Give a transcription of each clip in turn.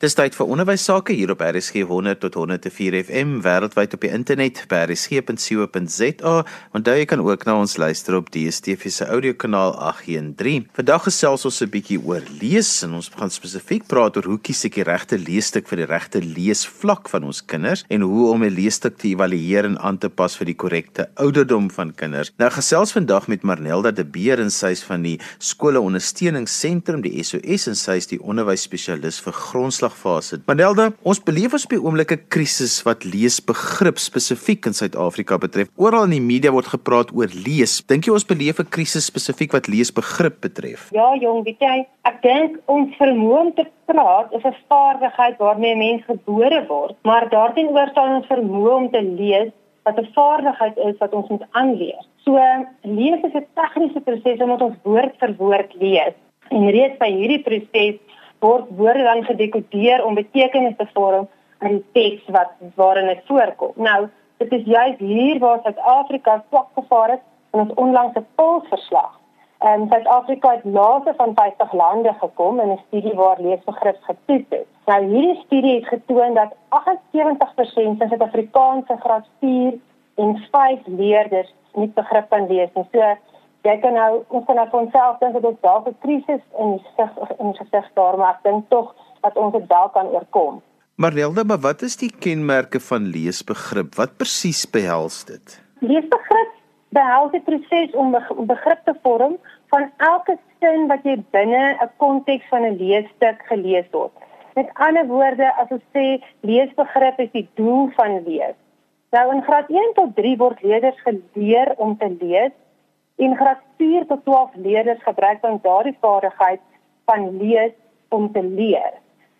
Dis tyd vir onderwys sake hier op RSG 100 tot 104 FM wêreldwyd op die internet by rsg.co.za. Onthou jy kan ook na ons luister op DStv se audiokanaal 813. Vandag gesels ons 'n bietjie oor lees en ons gaan spesifiek praat oor hoe kies ek die regte leesstuk vir die regte leesvlak van ons kinders en hoe om 'n leesstuk te evalueer en aan te pas vir die korrekte ouderdom van kinders. Nou gesels vandag met Marnelda de Beer en sy is van die skole ondersteuningsentrum die SOS en sy is die onderwysspesialis vir grondslag oorgangfase. Manelda, ons beleef ons op die oomblik 'n krisis wat leesbegrip spesifiek in Suid-Afrika betref. Oral in die media word gepraat oor lees. Dink jy ons beleef 'n krisis spesifiek wat leesbegrip betref? Ja, jong, weet jy, ek dink ons vermoë om te praat is 'n vaardigheid waarmee 'n mens gebore word, maar daarteenoor staan ons vermoë om te lees wat 'n vaardigheid is wat ons moet aanleer. So lees is 'n tegniese proses omdat ons woord vir woord lees. En reeds by hierdie proses word woorde dan gedekodeer om betekenis te vorm aan die teks wat waarin dit voorkom. Nou, dit is juist hier waar Suid-Afrika swak gevaar het in ons onlangse polsverslag. En Suid-Afrika het laaste van 50 lande gekom in 'n studie waar leesbegrip getoets is. Nou hierdie studie het getoon dat 78% van Suid-Afrikaanse graad 4 en 5 leerders nie begrip kan lees nie. So jy kan nou ons kan nou vir onsself dink dat dit dalk 'n krisis in die gesig in die gesig daar maar ek dink tog dat ons dit wel kan oorkom. Maar Nelda, maar wat is die kenmerke van leesbegrip? Wat presies behels dit? Leesbegrip behels die proses om begrip te vorm van elke sin wat jy binne 'n konteks van 'n leesstuk gelees word. Met ander woorde, as ons sê leesbegrip is die doel van lees. Nou in graad 1 tot 3 word leerders geleer om te lees En graad 4 tot 12 leerders gebruik dan daardie vaardigheid van lees om te leer.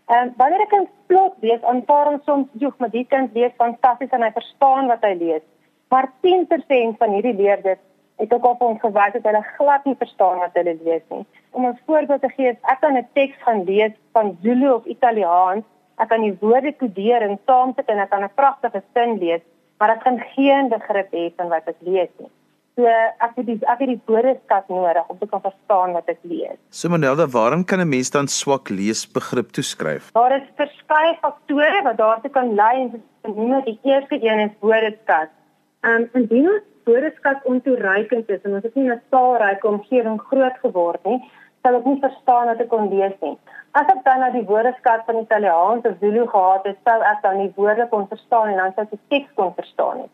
En wanneer 'n kind plot lees, aanvaar ons soms, "Joeg, maar die kind lees fantasties en hy verstaan wat hy lees." Maar 10% van hierdie leerders het ook al vir ons gewys dat hulle glad nie verstaan wat hulle lees nie. Om 'n voorbeeld te gee, ek kan 'n teks gaan lees van Zulu of Italiaans, ek kan die woorde kodeer en saamsit en ek kan 'n pragtige sin lees, maar ek gaan geen begrip hê van wat ek lees nie. So ek het die ek het die woordeskat nodig om te kan verstaan wat ek lees. So Manelda, waarom kan 'n mens dan swak leesbegrip toeskryf? Daar is verskeie faktore wat daartoe kan lei en genoem die eerste een is woordeskat. Ehm um, indien ons woordeskat ontoereikend is en ons het nie 'n taalryke omgewing groot geword nie, sal ek nie verstaan wat ek kon lees nie. As ek dan na die woordeskat van Italiaans of Zulu gehad het, sou ek dan die woorde kon verstaan en dan sou ek die teks kon verstaan nie.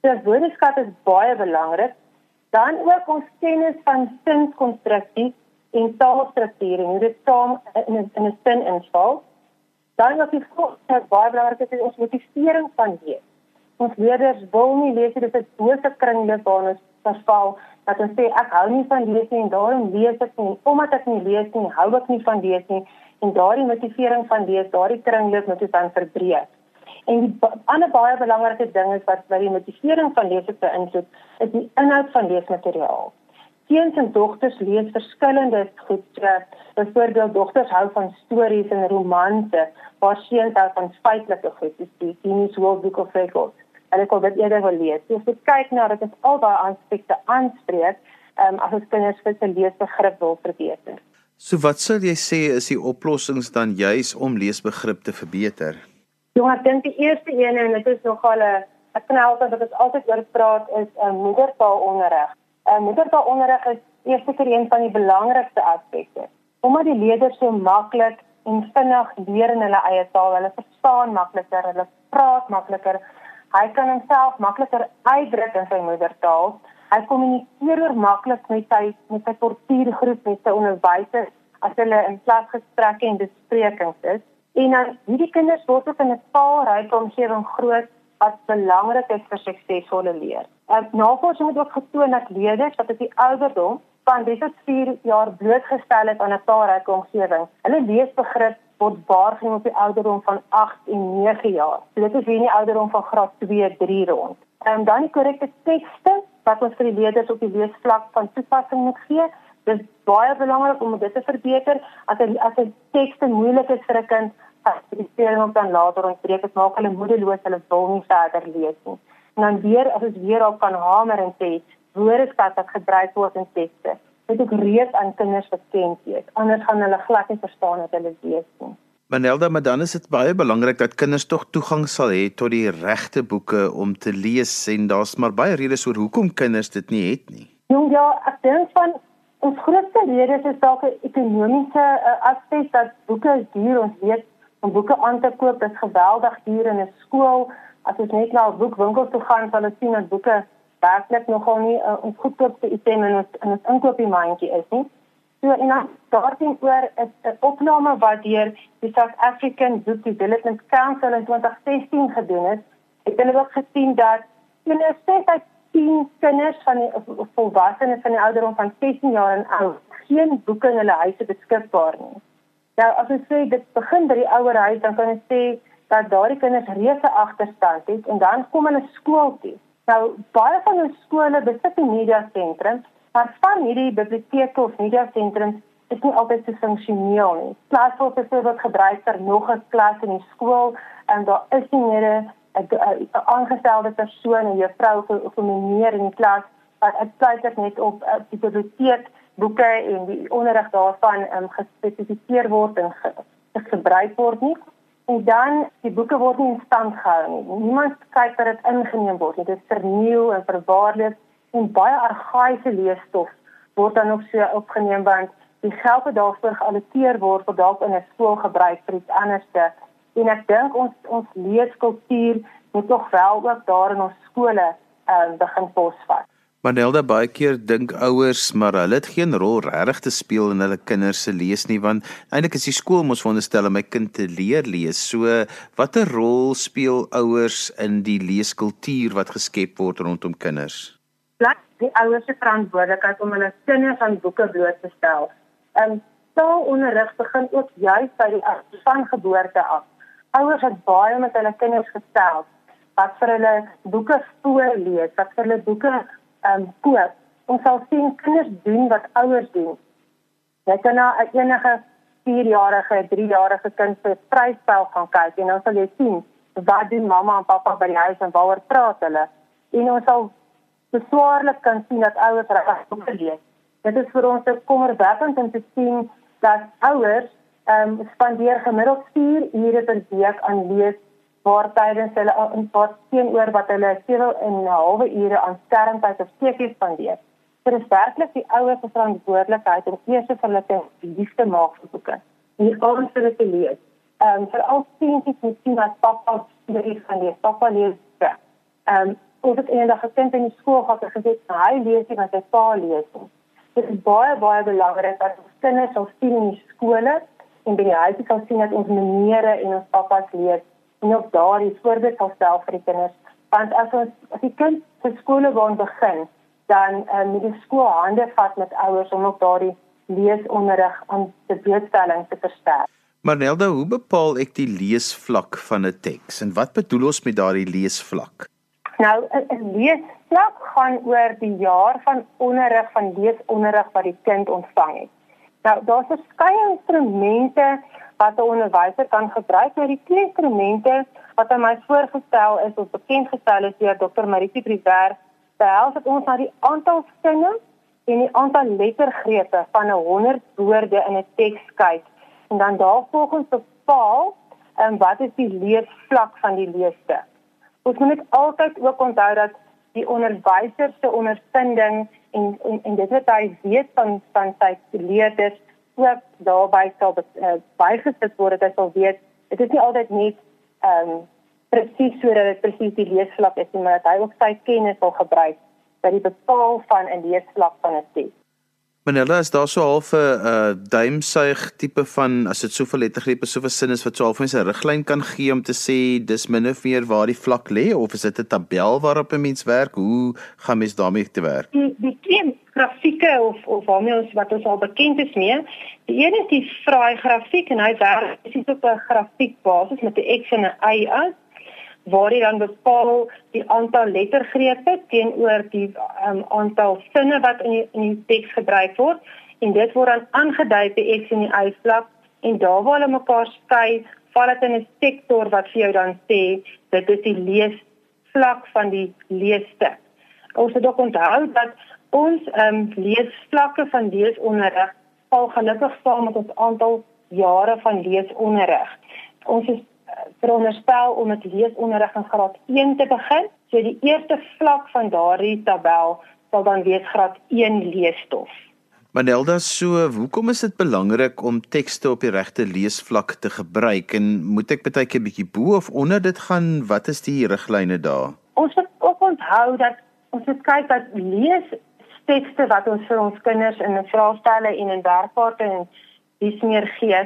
So woordeskat is baie belangrik dan ook ons kennis van sinskonstruksie en taalstruktuur en hoe dit saam in 'n in 'n sin inval. Dan wat die volgende baie belangrik is, ons motivering van lees. Ons leerders wil nie lees dit is 'n bose kringlip waar ons verval dat ons sê ek hou nie van lees nie en daarom lees ek nie omdat ek nie lees nie, hou ek nie van lees nie en daardie motivering van lees, daardie kringlip moet ons dan verbreek. En die ander baie belangrike ding is wat by die motivering van lees beïnvloed, is die inhoud van leesmateriaal. Seuns en dogters lees verskillende goed. Byvoorbeeld dogters hou van stories en romanse, waar seuns hou van feitelike goed, soos die Guinness World Book of Records. Hulle kon dit eerder wil lees. So as jy kyk na dit is albei aspekte aanspreek, ehm um, as ons kinders se leesbegrip wil verbeter. So wat sou jy sê is die oplossings dan juis om leesbegrip te verbeter? Jong, ek dink die eerste een en dit is nogal 'n ek knel wat ek altyd oor praat is 'n uh, moedertaalonderrig. 'n uh, Moedertaalonderrig is eerste keer een van die belangrikste aspekte. Omdat die leerders so maklik en vinnig leer in hulle eie taal, hulle verstaan makliker, hulle praat makliker. Hy kan homself makliker uitdruk in sy moedertaal. Hy kommunikeer oor maklik met sy met sy portuïergroep met sy onderwysers as hulle in klasgesprekke en besprekings is. En dan hierdie kinders word ook in 'n taalryke omgewing groot wat belangrik is vir suksesvolle leer. En navorsing het ook getoon dat leerders wat op die ouderdom van 3 tot 4 jaar blootgestel is aan 'n taalryke omgewing, hulle leesbegrip word waargeneem op die ouderdom van 8 en 9 jaar. So dit is hier in die ouderdom van graad 2, 3 rond. En dan die korrekte tekste wat ons vir die leerders op die leesvlak van toepassing moet gee, Dit is baie belangrik om dit te verbeter as 'n as 'n tekste moeilik is vir 'n kind, as jy hom dan later ontbreek, dit maak hulle moedeloos, hulle wil nie verder lees nie. En dan weer as ons weer op kan hamer en sê woordeskat wat gebruik word in tekste. Dit is reeds aan kinders bekend wees. Anders gaan hulle glad nie verstaan wat hulle lees nie. Manelda, maar dan is dit baie belangrik dat kinders tog toegang sal hê tot die regte boeke om te lees en daar's maar baie redes oor hoekom kinders dit nie het nie. Jong ja, ek dink van ons grootste rede is dalk 'n ekonomiese uh, aspek dat boeke is duur. Ons weet om boeke aan te koop is geweldig duur in 'n skool. As ons net na 'n boekwinkel toe gaan, sal ons sien dat boeke werklik nogal nie uh, ons goedkoopste item in ons in ons inkopiesmandjie is nie. So en dan daarteenoor is 'n opname wat deur die South African Book Development Council in 2016 gedoen is. Het hulle ook gesien dat sê dat 10 kinders van die volwassenes van die ouderdom van 16 jaar en oud geen boeke in hulle huise beskikbaar nie. Nou as ons sê dit begin by die ouer huis, dan kan ons sê dat daardie kinders reuse agterstand het en dan kom hulle skool toe. Nou baie van ons skole besit 'n media sentrum Maar van hierdie biblioteke of media sentrums is nie altyd so funksioneel nie. Klasvoor is byvoorbeeld gebruik vir nog 'n klas in die skool en daar is nie meer 'n aangestelde persoon, 'n juffrou of 'n meneer in die klas wat uitsluitlik net op uh, die biblioteek boeke en die onderrig daarvan um, gespesifiseer word en ge, gebruik word nie. En dan die boeke word nie in stand gehou nie. Niemand kyk dat dit ingeneem word nie. Dit is vernieuw en verwaarloos en baie argaïese leesstof word dan ook so opgeneem want die geld wat daarvoor geallokeer word word dalk in 'n skool gebruik vir iets anderste en ek dink ons ons leeskultuur moet tog wel ook daar in ons skole uh, begin posvat. Manelda baie keer dink ouers maar hulle het geen rol regtig te speel in hulle kinders se lees nie want eintlik is die skool mos veronderstel om my kind te leer lees. So watter rol speel ouers in die leeskultuur wat geskep word rondom kinders? bly die ouers se verantwoordelikheid om hulle kinders aan boeke bloot te stel. Ehm taalonderrig begin ook juis by die van geboorte af. Ouers het baie met hulle kinders gestel wat vir hulle boeke voorlees, wat vir hulle boeke ehm um, koop. Ons sal sien kinders doen wat ouers doen. Jy kan na 'n enige 4-jarige, 3-jarige kind se vryspel gaan kyk en dan sal jy sien wat doen mamma en pappa by die huis en waaroor praat hulle. En ons sal beswaarlik kan sien dat ouers regtig boeke lees. Dit is vir ons 'n kommerwekkend om te sien dat ouers ehm um, spandeer gemiddeld 4 ure per week aan lees waar tydens hulle in pas teenoor wat hulle 7 en 'n halwe ure aan skermtyd of TV spandeer. Dit is werklik die ouers se verantwoordelikheid om eers vir hulle te liefde maak vir boeke. Nie ons vir te lees. Ehm vir al sien jy sien dat pappa hierdie van die pappa lees. Ehm um, of ek eendag 'n kind in die skool gehad het gesê hy lees nie wat sy pa lees nie. Dit is baie baie belangrik dat kinders sal sien in die skole en by die huis sal sien dat ons maniere en ons pappas lees en ook daardie voorbeeld sal stel vir die kinders. Want as ons as die kind se skole gaan begin, dan uh, moet die skool hande vat met ouers om ook daardie leesonderrig aan te blootstelling te versterk. Maar Nelda, hoe bepaal ek die leesvlak van 'n teks en wat bedoel ons met daardie leesvlak? Nou 'n leesvlak gaan oor die jaar van onderrig van leesonderrig wat die kind ontvang het. Nou daar's verskeie instrumente wat 'n onderwyser kan gebruik, maar die twee instrumente wat aan my voorgestel is of bekend gestel is deur Dr. Maritie Priver, behels dit ons na die aantal sinne en die aantal lettergrepe van 'n 100 woorde in 'n teks kyk en dan daarvolgens bepaal en wat is die leesvlak van die leester. Ons moet net altyd ook onthou dat die onderwyser se ondervinding en, en en dit wat hy weet van van sy leerders ook daarbey sal uh, bygesit word dat hy sal weet dit is nie altyd net ehm um, presies sodat dit presies die leesvlak is nie maar dat hy ook sy kennis wil gebruik by die bepaal van 'n leesvlak van 'n teks. Manella is daar so half 'n uh, duimsuig tipe van as dit soveel lettergrepe soveel sin is wat so half mense 'n riglyn kan gee om te sê dis min of meer waar die vlak lê of is dit 'n tabel waarop 'n mens werk? Hoe gaan mens daarmee te werk? Die die twee grafieke of of waarmee ons wat ons al bekend is mee die een is die vraai grafiek en hy werk is op 'n grafiek basis met 'n x en 'n y uit waar jy dan bepaal die aantal lettergrepe teenoor die um, aantal sinne wat in die, in die teks gebruik word en dit word dan aangedui by x en die y vlak en daar waar hulle mekaar skei val dit in 'n sektor wat vir jou dan sê dit is die lees vlak van die leeste. Ons moet ook onthou dat ons ehm um, leesvlakke van leesonderrig val gelukkig saam met ons aantal jare van leesonderrig. Ons is veronderstel om met leesonderrig in graad 1 te begin. So die eerste vlak van daardie tabel sal dan wees graad 1 leesstof. Manelda, so hoekom is dit belangrik om tekste op die regte leesvlak te gebruik en moet ek baie keer bietjie bo of onder dit gaan? Wat is die riglyne daar? Ons moet ook onthou dat ons moet kyk dat lees tekste wat ons vir ons kinders in 'n vraestelle en in werkkaarte en dis meer gee,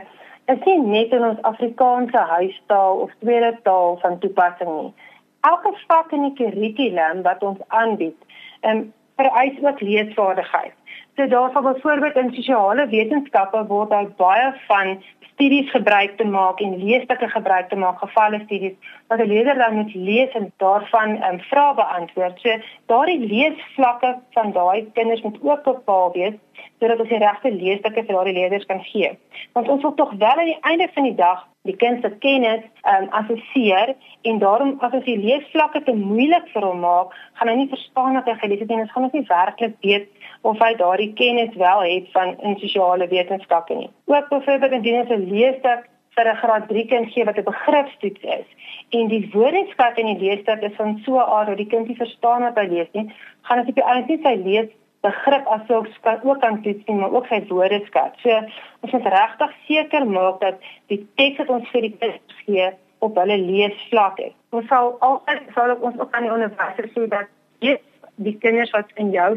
is nie net in ons Afrikaanse huistaal of tweede taal van toepassing nie. Elke vak in die kurrikulum wat ons aanbied, ehm um, vereis ook leesvaardigheid. So daarvan byvoorbeeld in sosiale wetenskappe word daar baie van studies gebruik te maak en leesstukke gebruik te maak, gevalle studies wat 'n leerder dan moet lees en daarvan 'n um, ehm, vrae beantwoord. So daardie leesvlakke van daai kinders moet ook bepaal wees sodat ons die regte leesstukke vir daardie leerders kan gee. Want ons wil tog wel aan die einde van die dag die kind se kennis um, assesseer en daarom as ons die leesvlakke te moeilik vir hom maak, gaan hy nie verstaan wat hy gelees het en ons gaan ook nie werklik weet of hy daardie kennis wel het van in sosiale wetenskappe nie. Ook byvoorbeeld indien ons 'n leesstuk vir 'n graad 3 kind gee wat 'n begripstoets is en die woordeskat in die leesstuk is van so 'n aard dat die kind nie verstaan wat hy lees nie, gaan dit op die einde sy lees begrip asook skat ook kan toets nie, maar ook sy woordeskat. So ons moet regtig seker maak dat die teks wat ons vir die kinders gee op hulle leesvlak is. Ons sal altyd sal ons ook aan die onderwysers sê dat jy die kinders wat in jou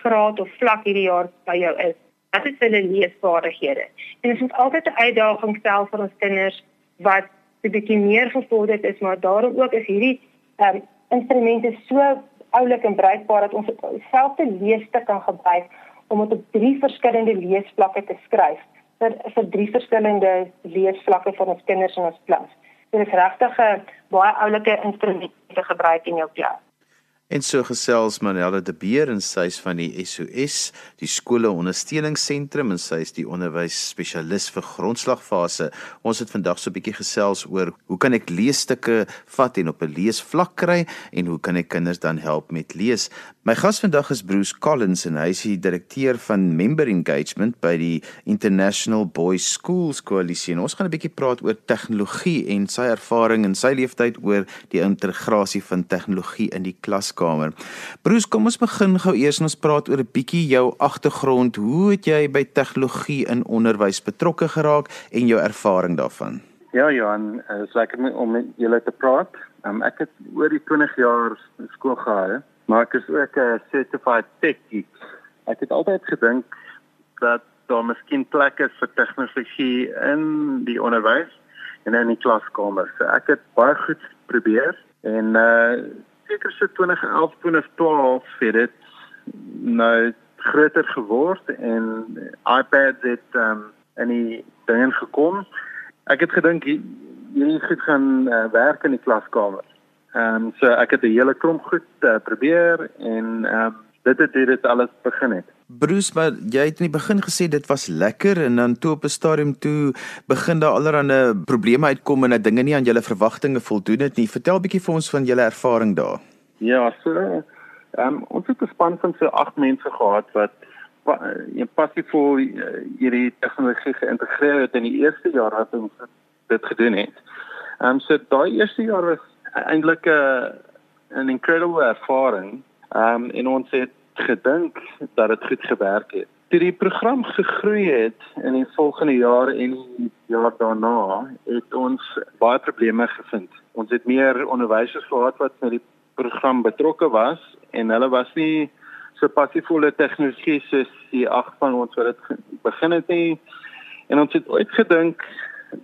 graad of vlak hierdie jaar by jou is. Wat is hulle leesvaardighede? En dit is altyd 'n uitdaging stel vir ons kinders wat 'n bietjie meer gevorderd is, maar daarom ook is hierdie um, instrumente so oulik en bruikbaar dat ons dieselfde leesstuk kan gebruik om dit op drie verskillende leesvlakke te skryf vir vir drie verskillende leesvlakke vir ons kinders in ons klas. Dit is regtig 'n baie oulike instrument te gebruik in jou klas. En so gesels Manella de Beer en sy is van die SOS, die skole ondersteuningsentrum en sy is die onderwysspesialis vir grondslagfase. Ons het vandag so 'n bietjie gesels oor hoe kan ek leesstukke vat en op 'n leesvlak kry en hoe kan ek kinders dan help met lees? My gas vandag is Bruce Collins en hy is die direkteur van Member Engagement by die International Boys Schools Coalition. En ons gaan 'n bietjie praat oor tegnologie en sy ervaring en sy leeftyd oor die integrasie van tegnologie in die klas klaskamer. Bruce, kom ons begin gou eers en ons praat oor 'n bietjie jou agtergrond. Hoe het jy by tegnologie in onderwys betrokke geraak en jou ervaring daarvan? Ja, Johan, dit is lekker om met julle te praat. Um, ek het oor die 20 jaar skool gehou, maar ek is ook 'n certified tech geek. Ek het altyd gedink dat daar miskien plek is vir tegnologie in die onderwys en in die klaskamer. So ek het baie goed probeer en uh seker so 2011 2012 het dit nou groter geword en iPad het um, in die dinge gekom. Ek het gedink hierdie goed gaan uh, werk in die klaskamer. Ehm um, so ek het 'n hele klomp goed uh, probeer en ehm um, dit het dit alles begin het. Bruce, maar jy het in die begin gesê dit was lekker en dan toe op 'n stadium toe begin daar allerlei probleme uitkom en dat dinge nie aan julle verwagtinge voldoen het nie. Vertel 'n bietjie vir ons van julle ervaring daar. Ja, so ehm um, ons het 'n span van so 8 mense gehad wat in passievol hierdie tegnologie geïntegreer het in die eerste jaar wat ons dit gedoen het. Ehm um, so daai eerste jaar was eintlik 'n uh, 'n incredible ervaring. Ehm um, en ons het gedink dat dit goed gewerk het. Toe die program gegroei het in die volgende jaar en die jaar daarna, het ons baie probleme gevind. Ons het meer onderwysers gehad wat met die program betrokke was en hulle was nie so passievolle tegnologie soos die ag van ons wat dit begin het nie. En ons het ooit gedink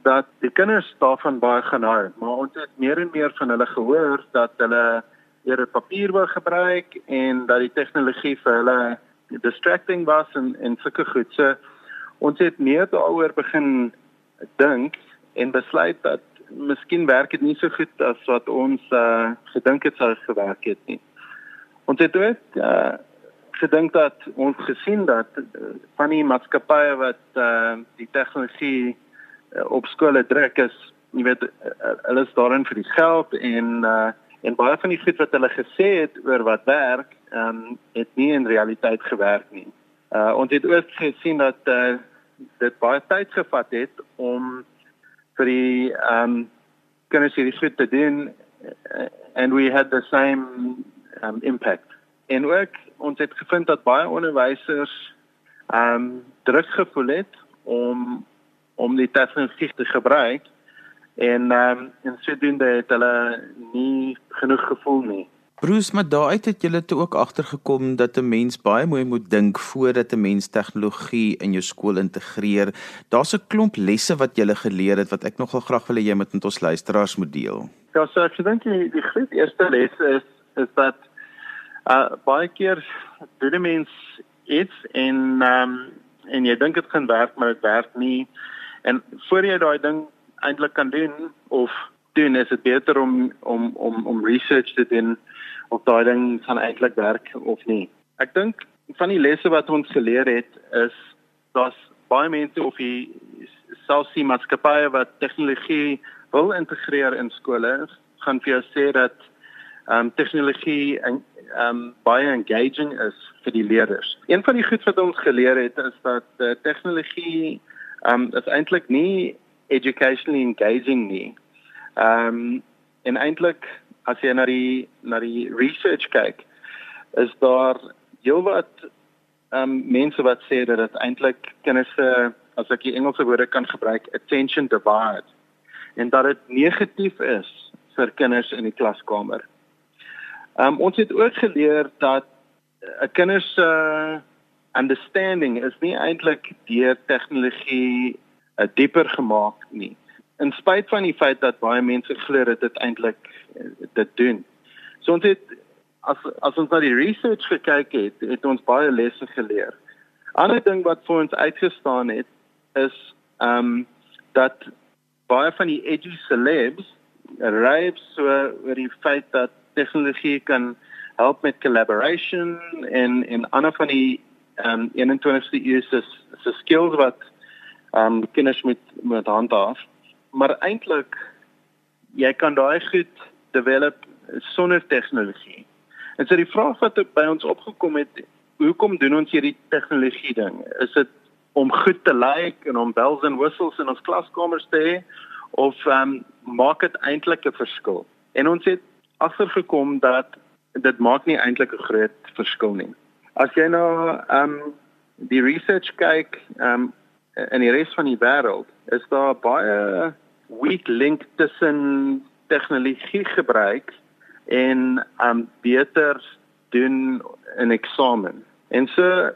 dat die kinders daarvan baie gaan hou, maar ons het meer en meer van hulle gehoor dat hulle eerder papier wil gebruik en dat die tegnologie vir hulle distracting was en en sulke goed. So ons het meer daaroor begin dink en besluit dat miskien werk dit nie so goed as wat ons uh, gedink het sou gewerk het nie. Ons het ook uh, gedink dat ons gesien dat uh, van die maatskappye wat uh, die tegnologie uh, op skole druk is, jy weet uh, hulle is daarin vir die geld en uh, en baie van die goed wat hulle gesê het oor wat werk, um, het nie in realiteit gewerk nie. Uh ons het ook gesien dat uh dit baie tyd gevat het om vir die ehm um, kinders hierdie goed te doen and we had the same um, impact. En ook ons het gevind dat baie onderwysers ehm um, druk gevoel het om om die tegnologie te gebruik en ehm um, en sodoende het hulle nie genoeg gevoel nie. Bruce, maar daaruit het julle toe ook agtergekom dat 'n mens baie mooi moet dink voordat 'n mens tegnologie in jou skool integreer. Daar's 'n klomp lesse wat julle geleer het wat ek nogal graag wil hê jy moet met ons luisteraars moet deel. Ja, so ek dink die, die groot eerste les is is dat uh baie keer doen 'n mens iets en ehm um, en jy dink dit gaan werk, maar dit werk nie. En voor jy daai ding eintlik kan doen of doen, is dit beter om om om om research te doen of daai ding gaan eintlik werk of nie. Ek dink van die lesse wat ons geleer het is dat baie mense of die selfsie maatskappye wat tegnologie wil integreer in skole gaan vir jou sê dat ehm um, tegnologie en ehm um, baie engaging is vir die leerders. Een van die goed wat ons geleer het is dat uh, tegnologie ehm um, is eintlik nie educationally engaging nie. Ehm um, en eintlik as jy na die na die research kyk, is daar heelwat ehm um, mense wat sê dat dit eintlik kinders se as ek die Engelse woorde kan gebruik, attention divide en dat dit negatief is vir kinders in die klaskamer. Ehm um, ons het ook geleer dat 'n uh, kinders se uh, understanding is nie eintlik deur tegnologie uh, dieper gemaak nie in spite van die feit dat baie mense glo dat dit eintlik uh, dit doen. So ons het as as ons na die research gekyk het, het ons baie lesse geleer. Ander ding wat vir ons uitgestaan het is ehm um, dat baie van die edgy celebs rave so oor die feit dat tegnologie kan help met collaboration en en ander van die ehm um, 21ste eeu se se skills wat ehm um, kinders met met handhaaf maar eintlik jy kan daai goed develop sonder tegnologie. En so die vraag wat by ons opgekom het, hoekom doen ons hierdie tegnologie ding? Is dit om goed te lyk en om bells and whistles in ons klaskamers te hê of ehm um, maak dit eintlik 'n verskil? En ons het agtergekom dat dit maak nie eintlik 'n groot verskil nie. As jy nou ehm um, die research kyk ehm um, in die res van die wêreld, is daar baie weak link tussen tegnologie gebruik en um beter doen 'n eksamen. En so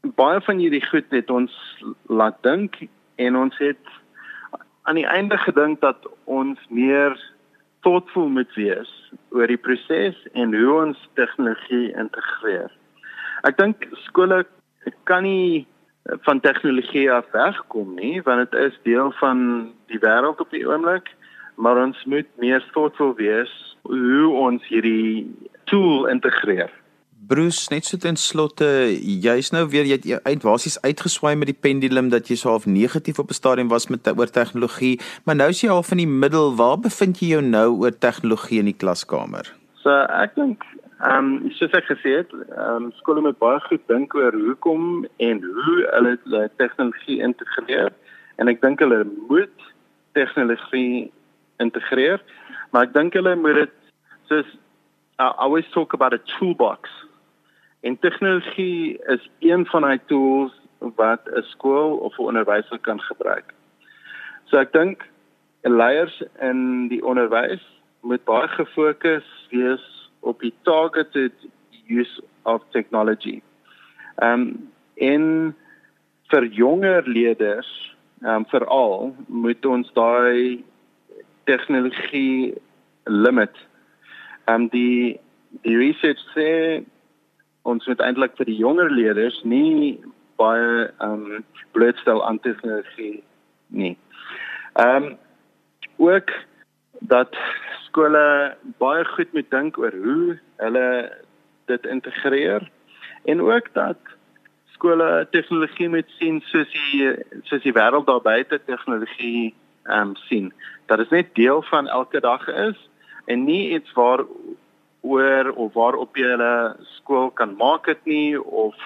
baie van hierdie goed het ons laat dink en ons het aan die einde gedink dat ons meer thoughtful moet wees oor die proses en hoe ons tegnologie integreer. Ek dink skole kan nie van tegnologie af wegkom nie want dit is deel van die wêreld op die oomblik maar ons moet meer thoughtful wees hoe ons hierdie tool integreer. Bruce, net so ten slotte, jy's nou weer jy het uit basies uitgeswaai met die pendulum dat jy so half negatief op 'n stadium was met oor tegnologie, maar nou is jy al van die middel. Waar bevind jy jou nou oor tegnologie in die klaskamer? So ek dink Ehm um, soos ek gesê het, ehm um, skole moet baie goed dink oor hoekom en hoe hulle die tegnologie integreer en ek dink hulle moet tegnologie integreer, maar ek dink hulle moet dit soos I always talk about a toolbox. En tegnologie is een van die tools wat 'n skool of 'n onderwyser kan gebruik. So ek dink leiers in die onderwys moet baie gefokus wees op die targeted use of technology. Ehm um, in vir jonger leerders, ehm um, veral moet ons daai tegnologie limit. Ehm um, die die research sê ons moet eintlik vir die jonger leerders nie baie ehm um, blootstel aan tegnologie nie. Ehm um, ook dat skole baie goed moet dink oor hoe hulle dit integreer en ook dat skole tegnologie moet sien soos die soos die wêreld daar buite tegnologie ehm um, sien. Dat dit net deel van elke dag is en nie iets waar oor of waar op jy hulle skool kan maak dit nie of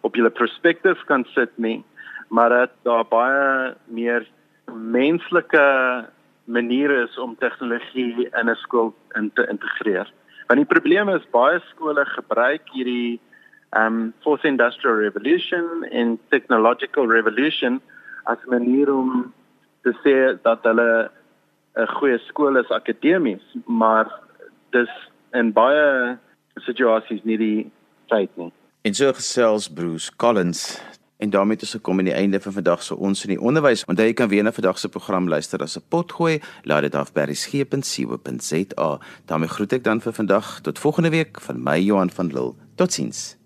op julle perspektief kan sit nie maar dat daar baie meer menslike maniere is om tegnologie in 'n skool in te integreer. Want die probleem is baie skole gebruik hierdie um fourth industrial revolution en technological revolution as 'n manier om te sê dat hulle 'n goeie skool is akademies, maar dis in baie situasies nie die feit nie. En so gesels Bruce Collins en daarmee het ons gekom aan die einde van vandag se ons in die onderwys. Onthou jy kan weer na vandag se program luister as 'n potgooi. Laat dit af by resgep.co.za. daarmee groet ek dan vir vandag tot volgende week van my Johan van Lille. Totsiens.